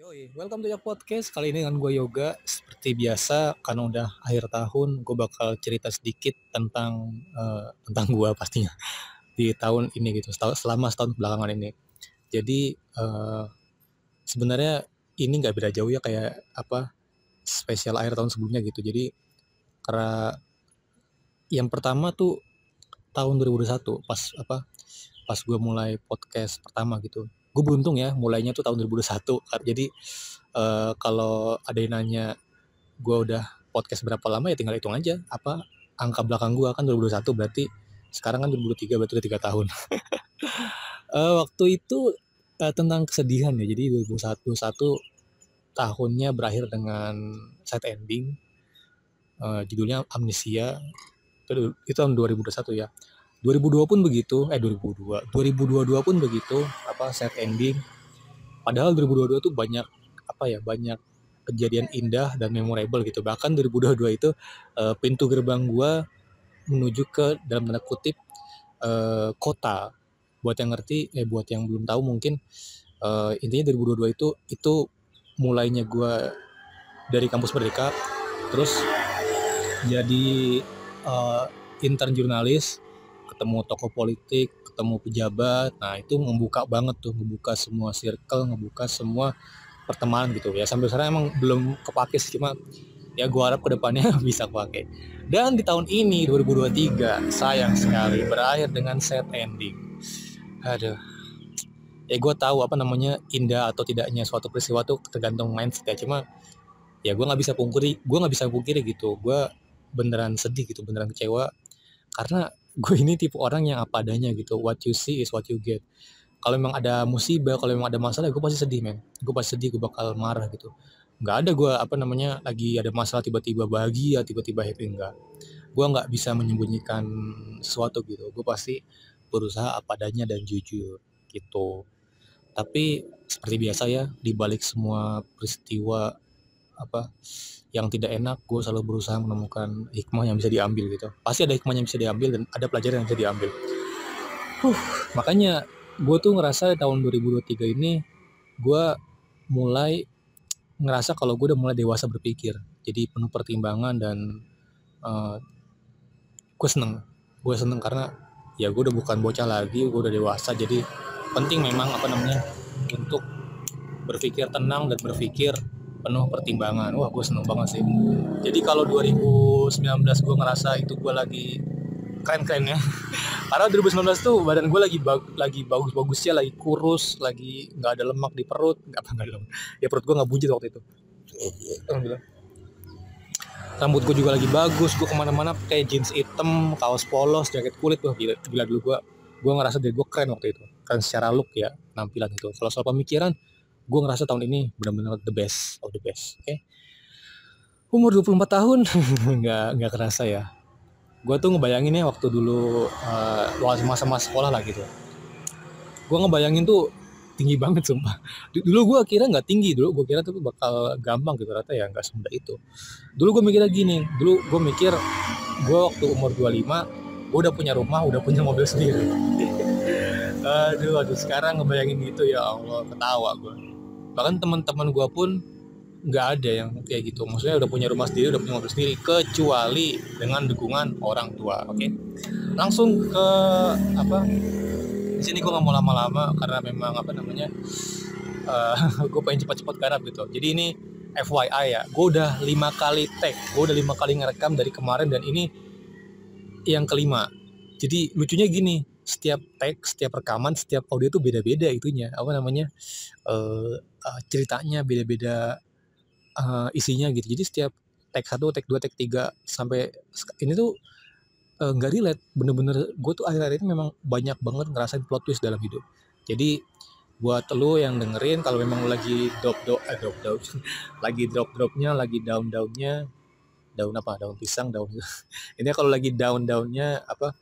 Yoi, welcome to your podcast. Kali ini dengan gue Yoga. Seperti biasa, karena udah akhir tahun, gue bakal cerita sedikit tentang uh, tentang gue pastinya di tahun ini gitu, selama setahun belakangan ini. Jadi uh, sebenarnya ini nggak beda jauh ya kayak apa spesial akhir tahun sebelumnya gitu. Jadi karena yang pertama tuh tahun 2021 pas apa pas gue mulai podcast pertama gitu gue beruntung ya mulainya tuh tahun 2021 jadi uh, kalau ada yang nanya gue udah podcast berapa lama? Ya tinggal hitung aja apa angka belakang gue kan 2021 berarti sekarang kan 2023 berarti udah tiga tahun. Uh, waktu itu uh, tentang kesedihan ya. Jadi 2021 tahunnya berakhir dengan set ending. Uh, judulnya amnesia. Itu, itu tahun 2021 ya 2002 pun begitu, eh 2002, 2022 pun begitu, apa set ending. Padahal 2022 tuh banyak apa ya, banyak kejadian indah dan memorable gitu. Bahkan 2022 itu uh, pintu gerbang gua menuju ke dalam tanda kutip uh, kota. Buat yang ngerti, eh buat yang belum tahu mungkin uh, intinya 2022 itu itu mulainya gua dari kampus Merdeka terus jadi uh, intern jurnalis ketemu tokoh politik, ketemu pejabat. Nah, itu membuka banget tuh, membuka semua circle, membuka semua pertemanan gitu ya. Sampai sekarang emang belum kepake sih, cuma ya gua harap ke depannya bisa kepake. Dan di tahun ini 2023 sayang sekali berakhir dengan set ending. Aduh. Ya gue tahu apa namanya indah atau tidaknya suatu peristiwa tuh tergantung mindset ya. Cuma ya gue nggak bisa pungkiri, gue nggak bisa pungkiri gitu. Gue beneran sedih gitu, beneran kecewa karena gue ini tipe orang yang apa adanya gitu. What you see is what you get. Kalau memang ada musibah kalau memang ada masalah gue pasti sedih men. Gue pasti sedih gue bakal marah gitu. Nggak ada gue apa namanya lagi ada masalah tiba-tiba bahagia tiba-tiba happy enggak gue nggak bisa menyembunyikan sesuatu gitu. Gue pasti berusaha apa adanya dan jujur gitu. Tapi seperti biasa ya di balik semua peristiwa apa yang tidak enak gue selalu berusaha menemukan hikmah yang bisa diambil gitu. Pasti ada hikmah yang bisa diambil dan ada pelajaran yang bisa diambil. Huh, makanya gue tuh ngerasa tahun 2023 ini gue mulai ngerasa kalau gue udah mulai dewasa berpikir. Jadi penuh pertimbangan dan uh, gue seneng. Gue seneng karena ya gue udah bukan bocah lagi gue udah dewasa. Jadi penting memang apa namanya untuk berpikir tenang dan berpikir penuh pertimbangan. Wah gue seneng banget sih. Jadi kalau 2019 gue ngerasa itu gue lagi keren-keren ya. Karena 2019 tuh badan gue lagi bag, lagi bagus-bagusnya lagi kurus lagi nggak ada lemak di perut. Nggak apa nggak ada lemak. Ya perut gue nggak buncit waktu itu. Rambut gue juga lagi bagus gue ke mana-mana kayak jeans hitam kaos polos jaket kulit. Wah gila, gila dulu gue gue ngerasa diri gue keren waktu itu. Keren secara look ya penampilan itu. Kalau soal pemikiran gue ngerasa tahun ini benar-benar the best of the best oke? Okay? umur 24 tahun nggak nggak kerasa ya. Gue tuh ngebayangin ya waktu dulu uh, masa-masa sekolah lah gitu. Gue ngebayangin tuh tinggi banget sumpah. Dulu gue kira nggak tinggi dulu gue kira tuh bakal gampang gitu rata ya nggak semudah itu. Dulu gue mikirnya gini dulu gue mikir gue waktu umur 25 gue udah punya rumah udah punya mobil sendiri. Aduh aduh sekarang ngebayangin gitu ya Allah ketawa gue bahkan teman-teman gue pun nggak ada yang kayak gitu. Maksudnya udah punya rumah sendiri udah punya mobil sendiri kecuali dengan dukungan orang tua oke? Okay? langsung ke apa di sini gue nggak mau lama-lama karena memang apa namanya uh, eh, gue pengen cepat-cepat garap gitu. Jadi ini FYI ya gue udah lima kali tag gue udah lima kali ngerekam dari kemarin dan ini yang kelima. Jadi lucunya gini setiap teks, setiap rekaman, setiap audio itu beda-beda itunya. Apa namanya? Uh, uh, ceritanya beda-beda uh, isinya gitu. Jadi setiap tag satu, tag dua, tag tiga sampai ini tuh nggak uh, relate. Bener-bener gue tuh akhir-akhir ini memang banyak banget ngerasain plot twist dalam hidup. Jadi buat lo yang dengerin kalau memang lagi drop drop eh, drop drop lagi drop dropnya lagi down downnya daun apa daun pisang daun ini kalau lagi down downnya apa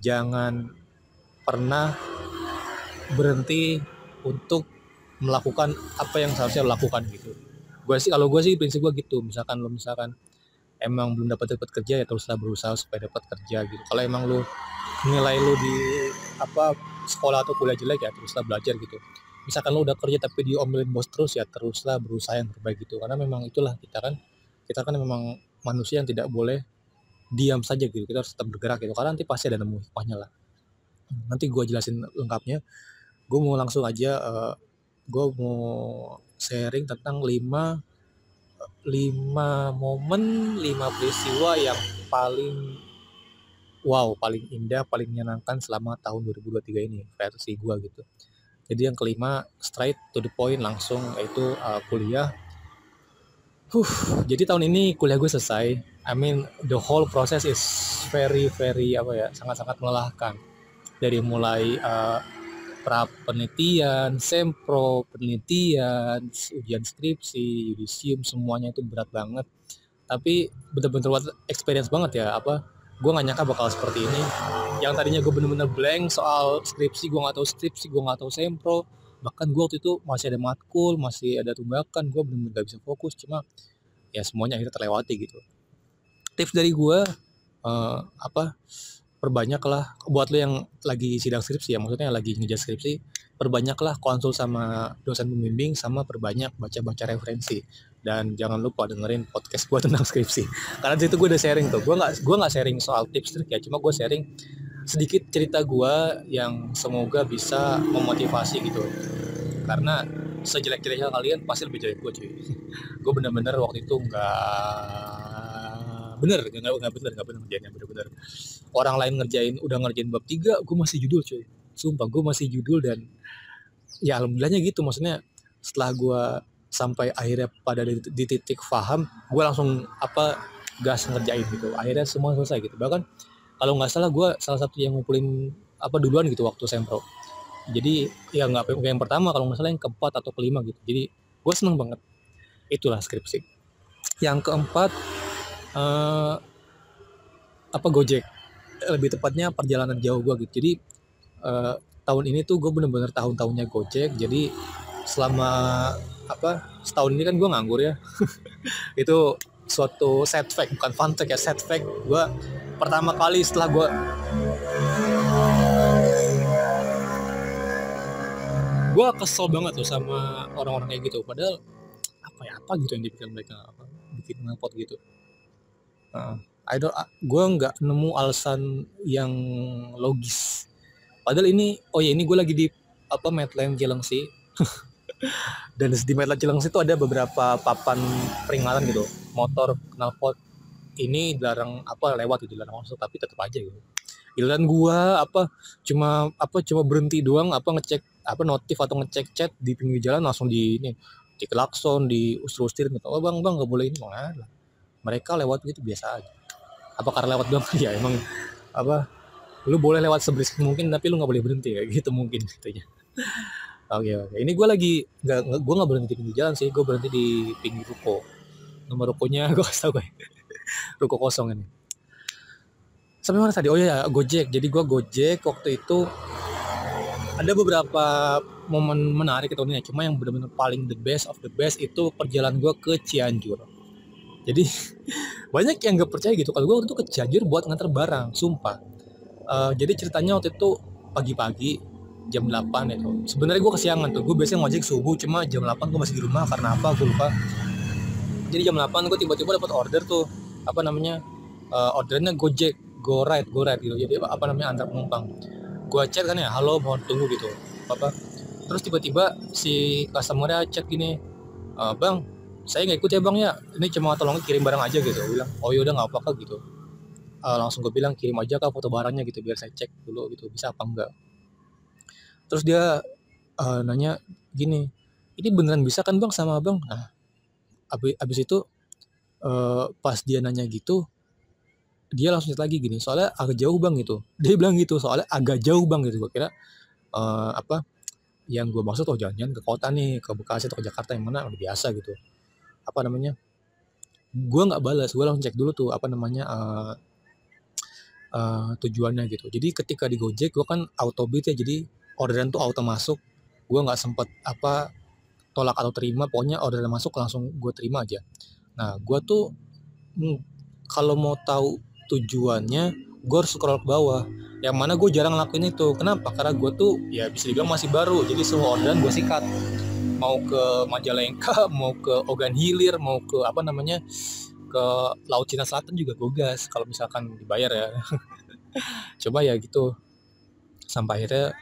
jangan pernah berhenti untuk melakukan apa yang seharusnya lakukan gitu. Gue sih kalau gue sih prinsip gue gitu. Misalkan lo misalkan emang belum dapat dapat kerja ya teruslah berusaha supaya dapat kerja gitu. Kalau emang lo nilai lo di apa sekolah atau kuliah jelek ya teruslah belajar gitu. Misalkan lo udah kerja tapi diomelin bos terus ya teruslah berusaha yang terbaik gitu. Karena memang itulah kita kan kita kan memang manusia yang tidak boleh diam saja gitu. Kita harus tetap bergerak gitu. Karena nanti pasti ada nemu hikmahnya lah nanti gue jelasin lengkapnya gue mau langsung aja uh, eh, gue mau sharing tentang 5 lima momen, lima peristiwa yang paling wow, paling indah, paling menyenangkan selama tahun 2023 ini versi gua gitu. Jadi yang kelima straight to the point langsung yaitu uh, kuliah. Huh, jadi tahun ini kuliah gue selesai. I mean the whole process is very very apa ya sangat-sangat melelahkan. Dari mulai uh, pra penelitian, sempro, penelitian, ujian skripsi, yudisium semuanya itu berat banget. Tapi bener-bener experience banget ya apa gue gak nyangka bakal seperti ini. Yang tadinya gue bener-bener blank soal skripsi gue gak tahu skripsi gue gak tahu sempro. Bahkan gue waktu itu masih ada matkul masih ada tunggakan gue bener-bener gak bisa fokus. Cuma ya semuanya akhirnya terlewati gitu. Tips dari gue uh, apa perbanyaklah buat lo yang lagi sidang skripsi ya maksudnya lagi ngejar skripsi perbanyaklah konsul sama dosen pembimbing sama perbanyak baca-baca referensi. Dan jangan lupa dengerin podcast gue tentang skripsi. Karena situ gue udah sharing tuh. Gue nggak gue nggak sharing soal tips trik ya. Cuma gue sharing sedikit cerita gue yang semoga bisa memotivasi gitu. Karena sejelek-jeleknya kalian pasti lebih jelek gue cuy. Gue bener-bener waktu itu nggak bener nggak nggak bener nggak bener ngerjainnya bener-bener. Orang lain ngerjain udah ngerjain bab tiga gue masih judul cuy. Sumpah gue masih judul dan ya alhamdulillahnya gitu maksudnya setelah gue sampai akhirnya pada di, di titik paham gue langsung apa gas ngerjain gitu. Akhirnya semua selesai gitu. Bahkan kalau nggak salah gue salah satu yang ngumpulin apa duluan gitu waktu sempro jadi ya nggak yang pertama kalau nggak salah yang keempat atau kelima gitu. Jadi gue seneng banget. Itulah skripsi. Yang keempat uh, apa Gojek? Lebih tepatnya perjalanan jauh gue gitu. Jadi uh, tahun ini tuh gue bener-bener tahun-tahunnya Gojek. Jadi selama apa setahun ini kan gue nganggur ya. Itu suatu set fact bukan fun fact ya set fact. Gue pertama kali setelah gue gue kesel banget tuh sama orang-orang kayak gitu. Padahal apa ya apa gitu yang dibikin mereka apa bikin ngapot gitu uh, I don't gue nggak nemu alasan yang logis. Padahal ini oh ya ini gue lagi di apa Medland sih. Dan di Medland Cilengsi itu ada beberapa papan peringatan gitu. Motor knalpot ini dilarang apa lewat gitu dilarang masuk tapi tetap aja gitu. Giliran gua apa cuma apa cuma berhenti doang apa ngecek apa notif atau ngecek chat di pinggir jalan langsung di ini di klakson di usir-usir gitu. Oh bang bang nggak boleh ini mana mereka lewat gitu biasa aja. Apa karena lewat doang? Ya emang apa lu boleh lewat seberisik mungkin tapi lu nggak boleh berhenti ya gitu mungkin gitu ya oke oke. Ini gue lagi nggak gue nggak berhenti di jalan sih gue berhenti di pinggir ruko. Nomor rukonya gue kasih tau gue ruko kosong ini. Sampai mana tadi? Oh ya gojek. Jadi gue gojek waktu itu ada beberapa momen menarik itu nih cuma yang benar-benar paling the best of the best itu perjalanan gue ke Cianjur jadi banyak yang gak percaya gitu. Kalau gue waktu itu ke Cianjur buat nganter barang sumpah. Uh, jadi ceritanya waktu itu pagi-pagi jam 8 itu sebenarnya gue kesiangan tuh. Gue biasanya ngojek subuh cuma jam 8 gue masih di rumah. Karena apa? Gue lupa. Jadi jam 8 gue tiba-tiba dapat order tuh apa namanya uh, ordernya gojek go ride go ride gitu. Jadi apa namanya antar penumpang. Gue chat kan ya halo mohon tunggu gitu. Apa terus tiba-tiba si customernya chat gini e, bang saya nggak ikut ya bang ya. Ini cuma tolong kirim barang aja gitu. Bilang oh yaudah nggak apa-apa gitu. Uh, langsung gue bilang kirim aja kak foto barangnya gitu biar saya cek dulu gitu. Bisa apa enggak? Terus dia uh, nanya gini ini beneran bisa kan bang sama bang nah abis, abis itu uh, pas dia nanya gitu dia langsung lagi gini soalnya agak jauh bang gitu. Dia bilang gitu soalnya agak jauh bang gitu. Gue kira uh, apa yang gue maksud oh jangan-jangan ke kota nih ke Bekasi atau ke Jakarta yang mana udah biasa gitu apa namanya gue nggak balas gue langsung cek dulu tuh apa namanya uh, uh, tujuannya gitu. Jadi ketika di Gojek gue kan auto bid ya jadi orderan tuh auto masuk. Gue nggak sempet apa tolak atau terima pokoknya orderan masuk langsung gue terima aja. Nah gue tuh hmm, kalau mau tahu tujuannya gue harus scroll ke bawah. Yang mana gue jarang ngelakuin itu. Kenapa? Karena gue tuh ya bisa dibilang masih baru. Jadi semua orderan gue sikat mau ke Majalengka mau ke Ogan Hilir mau ke apa namanya ke Laut Cina Selatan juga gue gas kalau misalkan dibayar ya. Coba ya gitu. Sampai akhirnya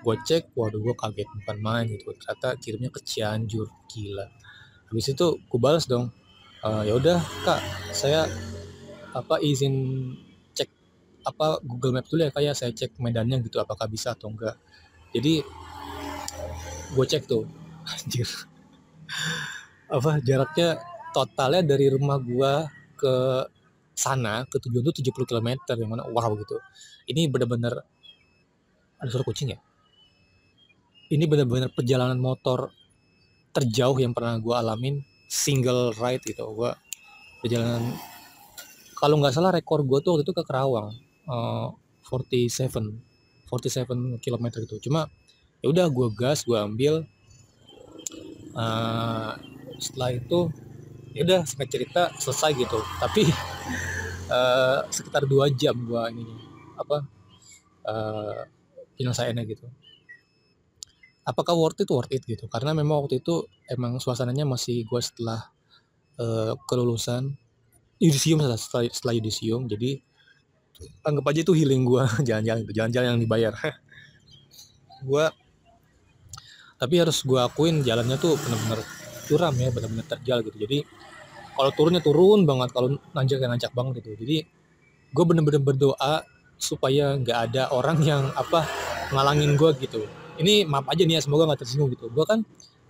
gue cek waduh gue kaget bukan main gitu. Ternyata kirimnya ke Cianjur gila. Habis itu gue balas dong e, ya udah kak saya apa izin apa Google Map dulu ya kayak saya cek medannya gitu apakah bisa atau enggak. Jadi gue cek tuh anjir. Apa jaraknya totalnya dari rumah gue ke sana ke tujuan tuh 70 km yang mana wow gitu. Ini benar-benar ada suara kucing ya? Ini benar-benar perjalanan motor terjauh yang pernah gue alamin single ride gitu. Gue perjalanan kalau nggak salah rekor gue tuh waktu itu ke Kerawang uh, 47 47 km itu cuma ya udah gue gas gue ambil uh, setelah itu ya udah singkat cerita selesai gitu. Tapi uh, sekitar dua jam gue ini apa uh, penyelesaiannya gitu. Apakah worth it? Worth it gitu. Karena memang waktu itu emang suasananya masih gue setelah uh, kelulusan yudisium setelah, setelah yudisium. Jadi anggap aja itu healing gue jalan-jalan itu. Jalan-jalan yang dibayar. Gue tapi harus gue akuin jalannya tuh bener-bener curam ya bener-bener terjal gitu. Jadi kalau turunnya turun banget kalau nanjak nanjak banget gitu. Jadi gue bener-bener berdoa supaya nggak ada orang yang apa ngalangin gue gitu. Ini maaf aja nih ya semoga nggak tersinggung gitu. Gue kan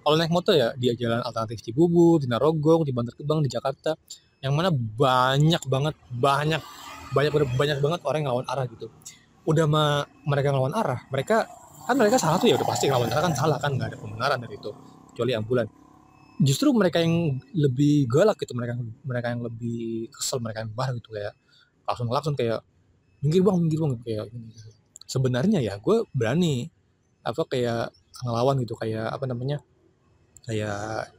kalau naik motor ya di jalan alternatif Cibubur, di Narogong, di Bantar Gebang, di Jakarta. Yang mana banyak banget banyak banyak banyak banget orang yang ngelawan arah gitu. Udah mah mereka ngelawan arah mereka kan mereka salah tuh ya udah pasti ngelawan. Arah kan salah kan nggak ada pembenaran dari itu kecuali ambulan. Justru mereka yang lebih galak gitu mereka mereka yang lebih kesel mereka yang marah gitu kayak langsung langsung kayak minggir bang minggir bang kayak gitu. sebenarnya ya gue berani apa kayak ngelawan gitu kayak apa namanya kayak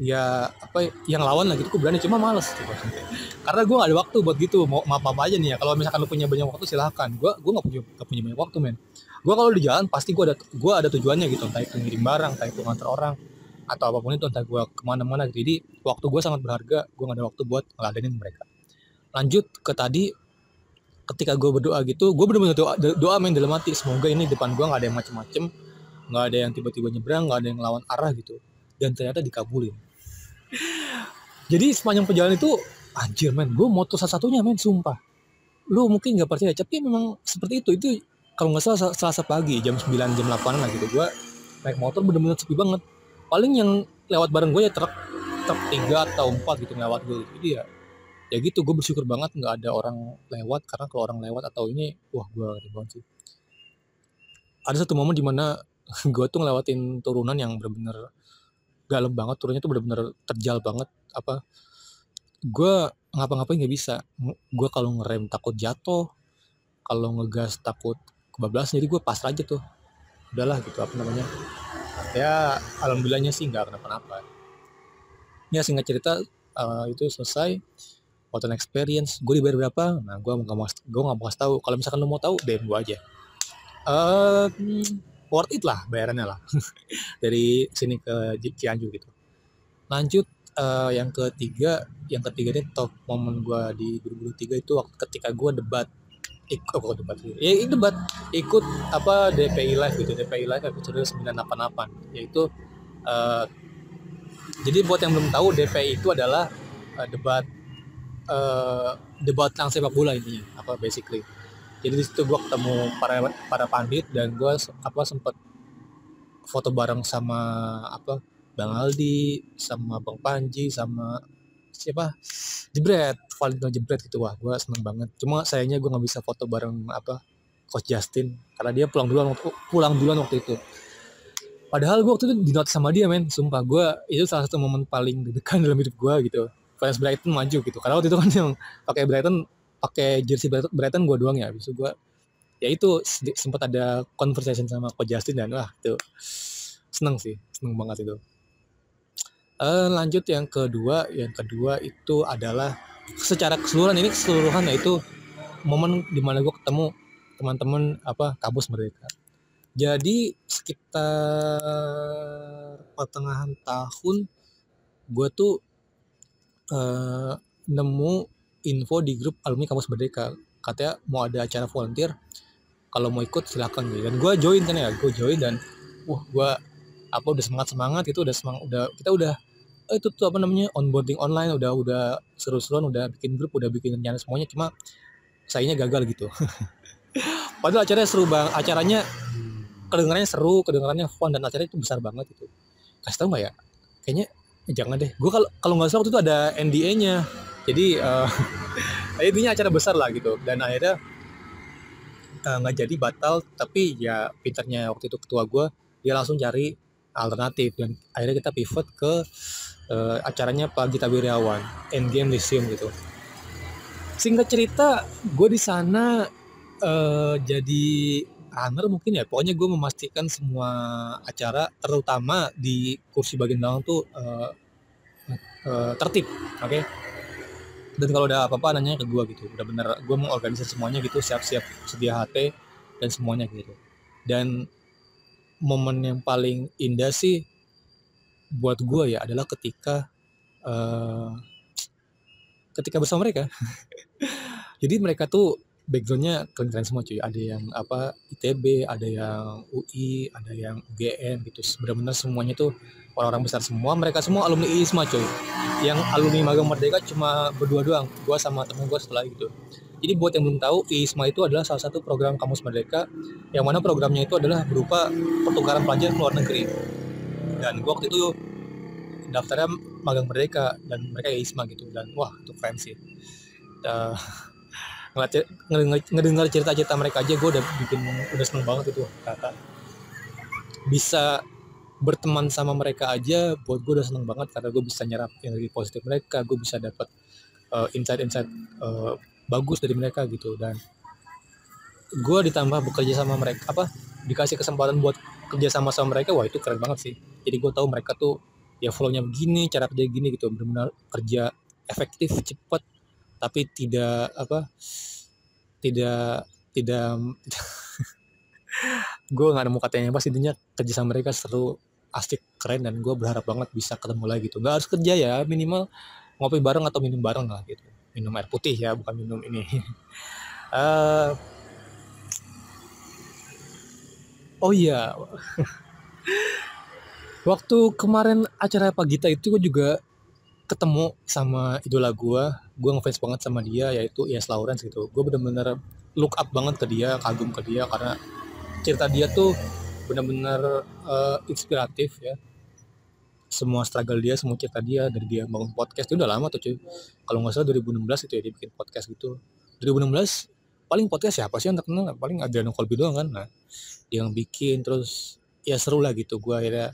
ya apa yang lawan lah gitu gue berani cuma males gitu. karena gue gak ada waktu buat gitu mau maaf apa aja nih ya. Kalau misalkan lu punya banyak waktu silahkan. Gue gue gak punya gak punya banyak waktu men gue kalau di jalan pasti gue ada gue ada tujuannya gitu entah itu ngirim barang entah itu nganter orang atau apa pun itu entah gue ke mana-mana gitu. Jadi waktu gue sangat berharga gue gak ada waktu buat ngeladenin mereka. Lanjut ke tadi ketika gue berdoa gitu gue bener-bener doa, doa main dalam hati semoga ini depan gue gak ada yang macem-macem nggak ada yang tiba-tiba nyebrang nggak ada yang lawan arah gitu dan ternyata dikabulin. Jadi sepanjang perjalanan itu anjir men gue moto satu-satunya men sumpah. Lu mungkin nggak percaya tapi memang seperti itu. Itu kalau nggak salah selasa pagi jam 9 jam 8 lah gitu gue naik motor bener-bener sepi banget. Paling yang lewat bareng gue ya truk truk tiga atau empat gitu lewat gue jadi ya ya gitu gue bersyukur banget nggak ada orang lewat karena kalau orang lewat atau ini wah gue banget sih. Ada satu momen di mana gue tuh ngelewatin turunan yang bener-bener dalam banget turunnya tuh bener-bener terjal banget apa gue ngapa-ngapain nggak bisa. Gue kalau ngerem takut jatuh kalau ngegas takut kebablasan jadi gue pasrah aja tuh. Udahlah gitu apa namanya. Ya alhamdulillahnya sih nggak kenapa-napa. Ya singkat cerita uh, itu selesai. An experience gue dibayar berapa? Nah gue nggak mau gue nggak mau tahu. Kalau misalkan lo mau tahu DM gue aja. Uh, worth it lah bayarannya lah. Dari sini ke Cianjur gitu. Lanjut uh, yang ketiga yang ketiga ini top momen gue di 2023 itu waktu ketika gue debat ikut oh, debat ya itu debat ikut apa DPI live gitu DPI live episode 988 yaitu uh, jadi buat yang belum tahu DPI itu adalah uh, debat uh, debat tentang sepak bola intinya apa basically. Jadi di situ gue ketemu para para pandit dan gue apa sempet foto bareng sama apa Bang Aldi sama Bang Panji sama siapa? Jebret Valentino Jebret gitu. Wah gue seneng banget. Cuma sayangnya gue nggak bisa foto bareng apa Coach Justin. Karena dia pulang duluan waktu pulang duluan waktu itu. Padahal gue waktu itu di note sama dia men. Sumpah gue itu salah satu momen paling deg-degan dalam hidup gue gitu. Fans Brighton maju gitu. Karena waktu itu kan yang pakai Brighton pakai jersey Brighton gue doang ya. Habis itu gue ya itu sempat ada conversation sama Coach Justin dan wah itu seneng sih. Seneng banget itu uh, lanjut yang kedua yang kedua itu adalah secara keseluruhan ini keseluruhan yaitu momen di mana gue ketemu teman-teman apa kampus mereka. Jadi sekitar pertengahan tahun gue tuh uh, nemu info di grup alumni kampus merdeka. Katanya mau ada acara volunteer kalau mau ikut silakan gitu. Dan gue join kan ya gue join dan wah gue apa udah semangat semangat itu udah semangat udah kita udah oh, itu tuh apa namanya onboarding online udah udah seru-seruan udah bikin grup udah bikin rencana semuanya cuma sayanya gagal gitu. Padahal acaranya seru bang acaranya kedengarannya seru kedengarannya fun dan acaranya itu besar banget itu. Kasih tau nggak ya kayaknya jangan deh. Gue kalau kalau nggak salah waktu itu ada NDA-nya jadi uh, intinya acara besar lah gitu. Dan akhirnya eh, nggak uh, jadi batal tapi ya pinternya waktu itu ketua gue dia langsung cari alternatif. Dan akhirnya kita pivot ke uh, acaranya Pak Gita Wiryawan Endgame Lyceum gitu. Singkat cerita gue di sana uh, jadi runner mungkin ya. Pokoknya gue memastikan semua acara terutama di kursi bagian belakang tuh uh, uh, tertib oke? Okay? dan kalau ada apa-apa nanya ke gue gitu. Udah bener gue mengorganisir semuanya gitu siap-siap sedia HT dan semuanya gitu. Dan momen yang paling indah sih buat gue ya adalah ketika uh, ketika bersama mereka. Jadi mereka tuh backgroundnya keren-keren semua cuy. Ada yang apa ITB ada yang UI ada yang UGM gitu. Benar-benar semuanya tuh orang-orang besar semua mereka semua alumni ISMA cuy. Yang alumni magang merdeka cuma berdua doang gua sama temen gua setelah gitu jadi buat yang belum tahu ISMA itu adalah salah satu program kampus merdeka yang mana programnya itu adalah berupa pertukaran pelajar luar negeri dan gua waktu itu daftarnya magang merdeka dan mereka ISMA gitu. Dan wah itu keren sih. Ngedengar cerita-cerita mereka aja gue udah bikin udah seneng banget itu kata. Bisa berteman sama mereka aja buat gue udah seneng banget karena gue bisa nyerap energi positif mereka gue bisa dapat uh, insight-insight uh, bagus dari mereka gitu. Dan gue ditambah bekerja sama mereka apa dikasih kesempatan buat kerja sama sama mereka wah itu keren banget sih. Jadi gue tahu mereka tuh ya flownya begini cara kerja gini gitu benar-benar kerja efektif cepat tapi tidak apa tidak tidak gue nggak nemu katanya pas intinya kerja sama mereka seru asik keren dan gue berharap banget bisa ketemu lagi gitu. Nggak harus kerja ya minimal ngopi bareng atau minum bareng lah gitu. Minum air putih ya bukan minum ini. Uh, oh iya. Waktu kemarin acara Pak Gita itu gue juga ketemu sama idola gue gue ngefans banget sama dia yaitu Yes Lawrence gitu. Gue bener-bener look up banget ke dia kagum ke dia karena cerita dia tuh bener-bener uh, inspiratif ya. Semua struggle dia semua cerita dia dari dia bangun podcast itu udah lama tuh cuy. Kalau nggak salah 2016 itu ya dia bikin podcast gitu. 2016 paling podcast siapa sih yang terkenal paling Adriano Colby doang kan? Nah yang bikin terus ya seru lah gitu. Gue akhirnya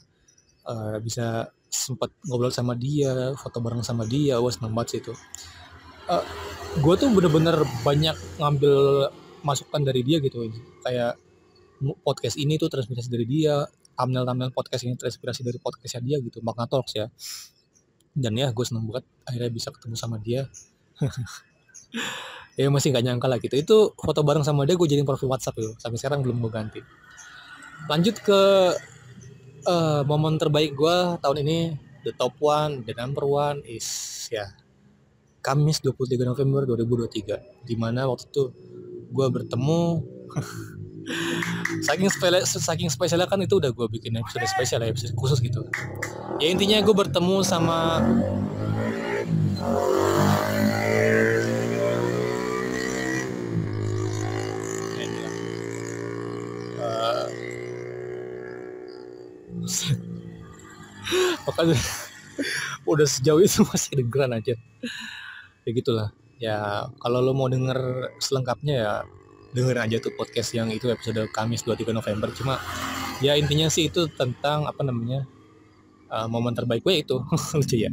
uh, bisa sempat ngobrol sama dia foto bareng sama dia. Wah seneng banget sih itu. Uh, gue tuh bener-bener banyak ngambil masukan dari dia gitu. Kayak podcast ini tuh terinspirasi dari dia. Thumbnail-thumbnail podcast ini terinspirasi dari podcastnya dia gitu. Magna Talks ya. Dan ya gue seneng banget akhirnya bisa ketemu sama dia ya masih gak nyangka lah gitu. Itu foto bareng sama dia gue jadiin profil WhatsApp itu. Sampai sekarang belum gue ganti. Lanjut ke uh, momen terbaik gue tahun ini. The top one the number one is ya Kamis 23 November 2023 di mana waktu itu gue bertemu saking spesial saking spesialnya kan itu udah gue bikin episode spesial ya episode khusus gitu. Ya intinya gue bertemu sama makanya udah sejauh itu masih dengeran aja ya gitulah. Ya kalau lo mau denger selengkapnya ya dengerin aja tuh podcast yang itu episode Kamis 23 November. Cuma ya intinya sih itu tentang apa namanya uh, momen terbaik gue itu. Lucu ya.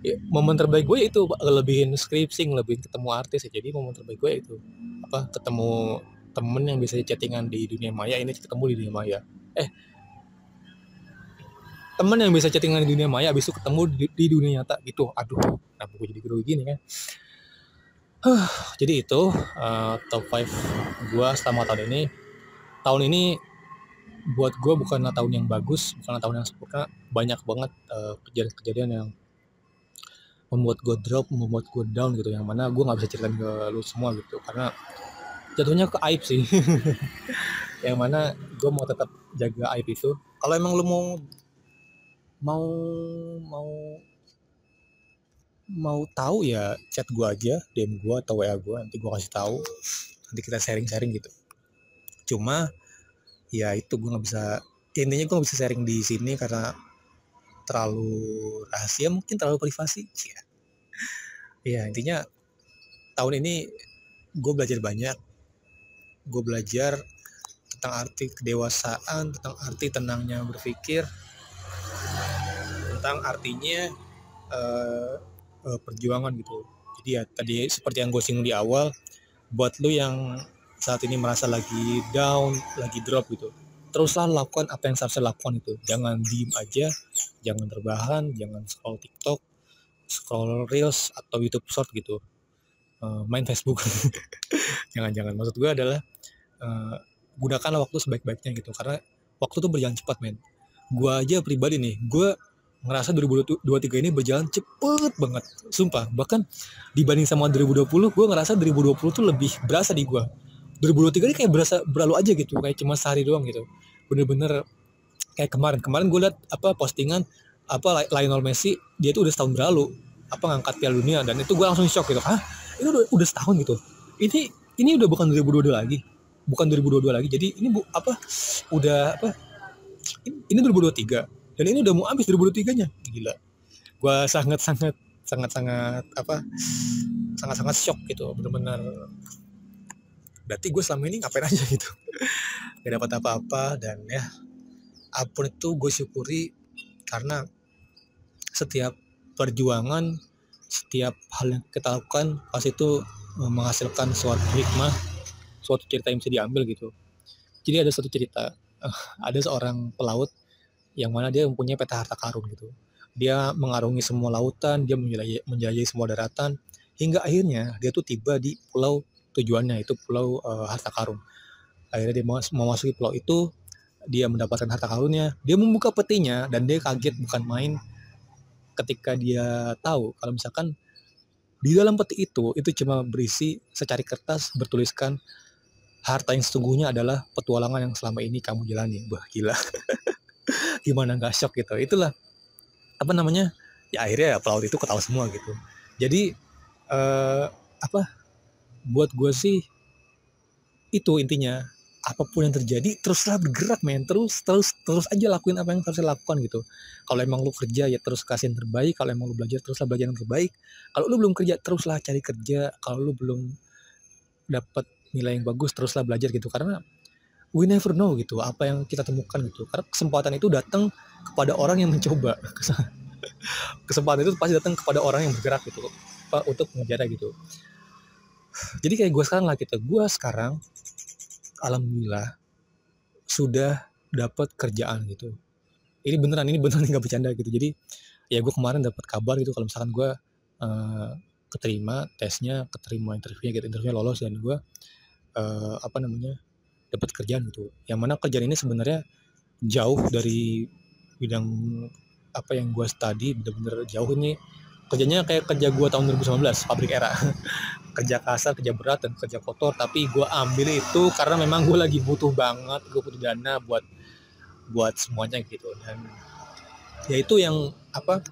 ya momen terbaik gue itu lebihin scripting lebihin ketemu artis ya. Jadi momen terbaik gue itu apa ketemu temen yang bisa chattingan di dunia maya ini ketemu di dunia maya. Eh teman yang bisa chattingan di dunia maya abis itu ketemu di, di dunia nyata gitu. Aduh kenapa gue jadi grogi gini kan? Huh, jadi itu uh, top 5 gue selama tahun ini. Tahun ini buat gue bukanlah tahun yang bagus bukanlah tahun yang sempurna. Banyak banget uh, kejadian-kejadian yang membuat gue drop membuat gue down gitu. Yang mana gue nggak bisa ceritain ke lu semua gitu. Karena jatuhnya ke aib sih. Yang mana gue mau tetap jaga aib itu. Kalau emang lu mau mau mau mau tahu ya chat gue aja DM gue atau WA gue nanti gue kasih tahu. Nanti kita sharing-sharing gitu. Cuma ya itu gue nggak bisa intinya gue nggak bisa sharing di sini karena terlalu rahasia mungkin terlalu privasi. Ya ya intinya tahun ini gue belajar banyak. Gue belajar tentang arti kedewasaan tentang arti tenangnya berpikir tentang artinya uh, uh, perjuangan gitu. Jadi ya tadi seperti yang gue singgung di awal buat lu yang saat ini merasa lagi down lagi drop gitu teruslah lakukan apa yang seharusnya lakukan itu. Jangan diem aja jangan terbahan jangan scroll TikTok scroll reels atau YouTube short gitu. Uh, main Facebook. Jangan-jangan. Maksud gue adalah uh, gunakanlah waktu sebaik-baiknya gitu. Karena waktu tuh berjalan cepat men. Gue aja pribadi nih gue ngerasa 2023 ini berjalan cepet banget. Sumpah bahkan dibanding sama 2020 gue ngerasa 2020 tuh lebih berasa di gue 2023 ini kayak berasa berlalu aja gitu kayak cuma sehari doang gitu. Bener-bener kayak kemarin. Kemarin gue liat apa postingan apa Lionel Messi dia tuh udah setahun berlalu apa ngangkat Piala Dunia dan itu gue langsung shock gitu. Ah ini udah udah setahun gitu? Ini ini udah bukan 2022 lagi. Bukan 2022 lagi. Jadi ini bu apa udah apa ini, ini 2023 dan ini udah mau habis 2023 nya gila gue sangat sangat sangat sangat apa sangat sangat shock gitu. Benar-benar berarti gue selama ini ngapain aja gitu. Gak dapat apa-apa dan ya apa pun itu gue syukuri karena setiap perjuangan setiap hal yang kita lakukan pasti itu eh, menghasilkan suatu hikmah suatu cerita yang bisa diambil gitu. Jadi ada satu cerita uh, ada seorang pelaut yang mana dia mempunyai peta harta karun gitu. Dia mengarungi semua lautan dia menjelajahi, menjelajahi semua daratan hingga akhirnya dia tuh tiba di pulau tujuannya itu pulau uh, harta karun. Akhirnya dia memasuki pulau itu dia mendapatkan harta karunnya dia membuka petinya dan dia kaget bukan main ketika dia tahu kalau misalkan di dalam peti itu itu cuma berisi secari kertas bertuliskan harta yang sesungguhnya adalah petualangan yang selama ini kamu jalani. Wah gila gimana nggak shock gitu. Itulah apa namanya ya akhirnya ya pelaut itu ketawa semua gitu. Jadi eh, apa buat gue sih itu intinya. Apa pun yang terjadi teruslah bergerak men. Terus terus terus aja lakuin apa yang harus lakukan gitu. Kalau emang lu kerja ya terus kasih yang terbaik. Kalau emang lu belajar teruslah belajar yang terbaik. Kalau lu belum kerja teruslah cari kerja. Kalau lu belum dapat nilai yang bagus teruslah belajar gitu. Karena we never know gitu apa yang kita temukan gitu. Karena kesempatan itu datang kepada orang yang mencoba. Kesempatan itu pasti datang kepada orang yang bergerak gitu untuk mengejar gitu. Jadi kayak gue sekarang lah gitu. Gue sekarang alhamdulillah sudah dapat kerjaan gitu. Ini beneran ini beneran nggak bercanda gitu. Jadi ya gue kemarin dapat kabar gitu kalau misalkan gue uh, keterima tesnya keterima interviewnya gitu interviewnya lolos dan gue uh, apa namanya dapat kerjaan gitu. Yang mana kerjaan ini sebenarnya jauh dari bidang apa yang gue study bener-bener jauh. Nih kerjanya kayak kerja gue tahun 2019 pabrik era. Kerja kasar kerja berat dan kerja kotor. Tapi gue ambil itu karena memang gue lagi butuh banget gue butuh dana buat buat semuanya gitu. Dan ya itu yang apa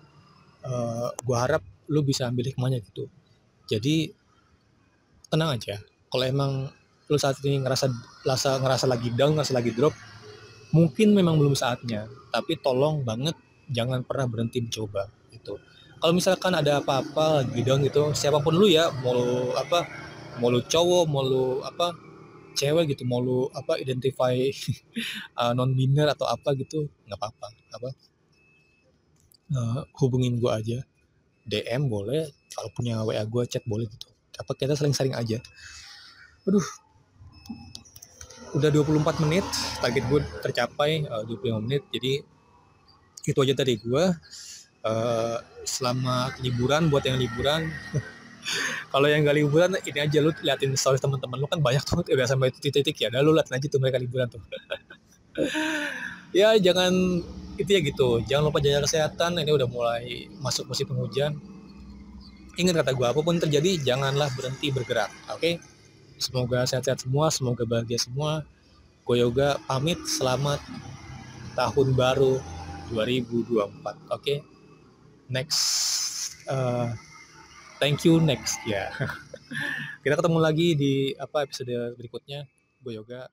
uh, eh, gue harap lu bisa ambil hikmahnya gitu. Jadi tenang aja. Kalau emang lu saat ini ngerasa ngerasa ngerasa lagi down ngerasa lagi drop mungkin memang belum saatnya. Tapi tolong banget jangan pernah berhenti mencoba itu kalau misalkan ada apa-apa lagi down gitu siapa pun lu ya mau lu apa mau lu cowok mau lu apa cewek gitu mau lu apa identify uh, non biner atau apa gitu nggak apa-apa apa. Uh, hubungin gua aja. DM boleh kalau punya WA gua chat boleh gitu. Apa kita sering-sering aja. Aduh udah 24 menit target gue tercapai uh, 25 menit. Jadi itu aja tadi gue uh, selamat liburan buat yang liburan kalau yang gak liburan ini aja lu liatin story teman-teman lu kan banyak tuh udah sampai titik-titik ya. Dah lu liatin aja tuh mereka liburan tuh. Ya jangan itu ya gitu. Jangan lupa jaga kesehatan ini udah mulai masuk musim penghujan. Ingat kata gue apa pun terjadi janganlah berhenti bergerak oke? okay? Semoga sehat-sehat semua semoga bahagia semua gue yoga pamit selamat tahun baru 2024 oke okay? next uh, thank you next ya yeah. kita ketemu lagi di apa episode berikutnya gue yoga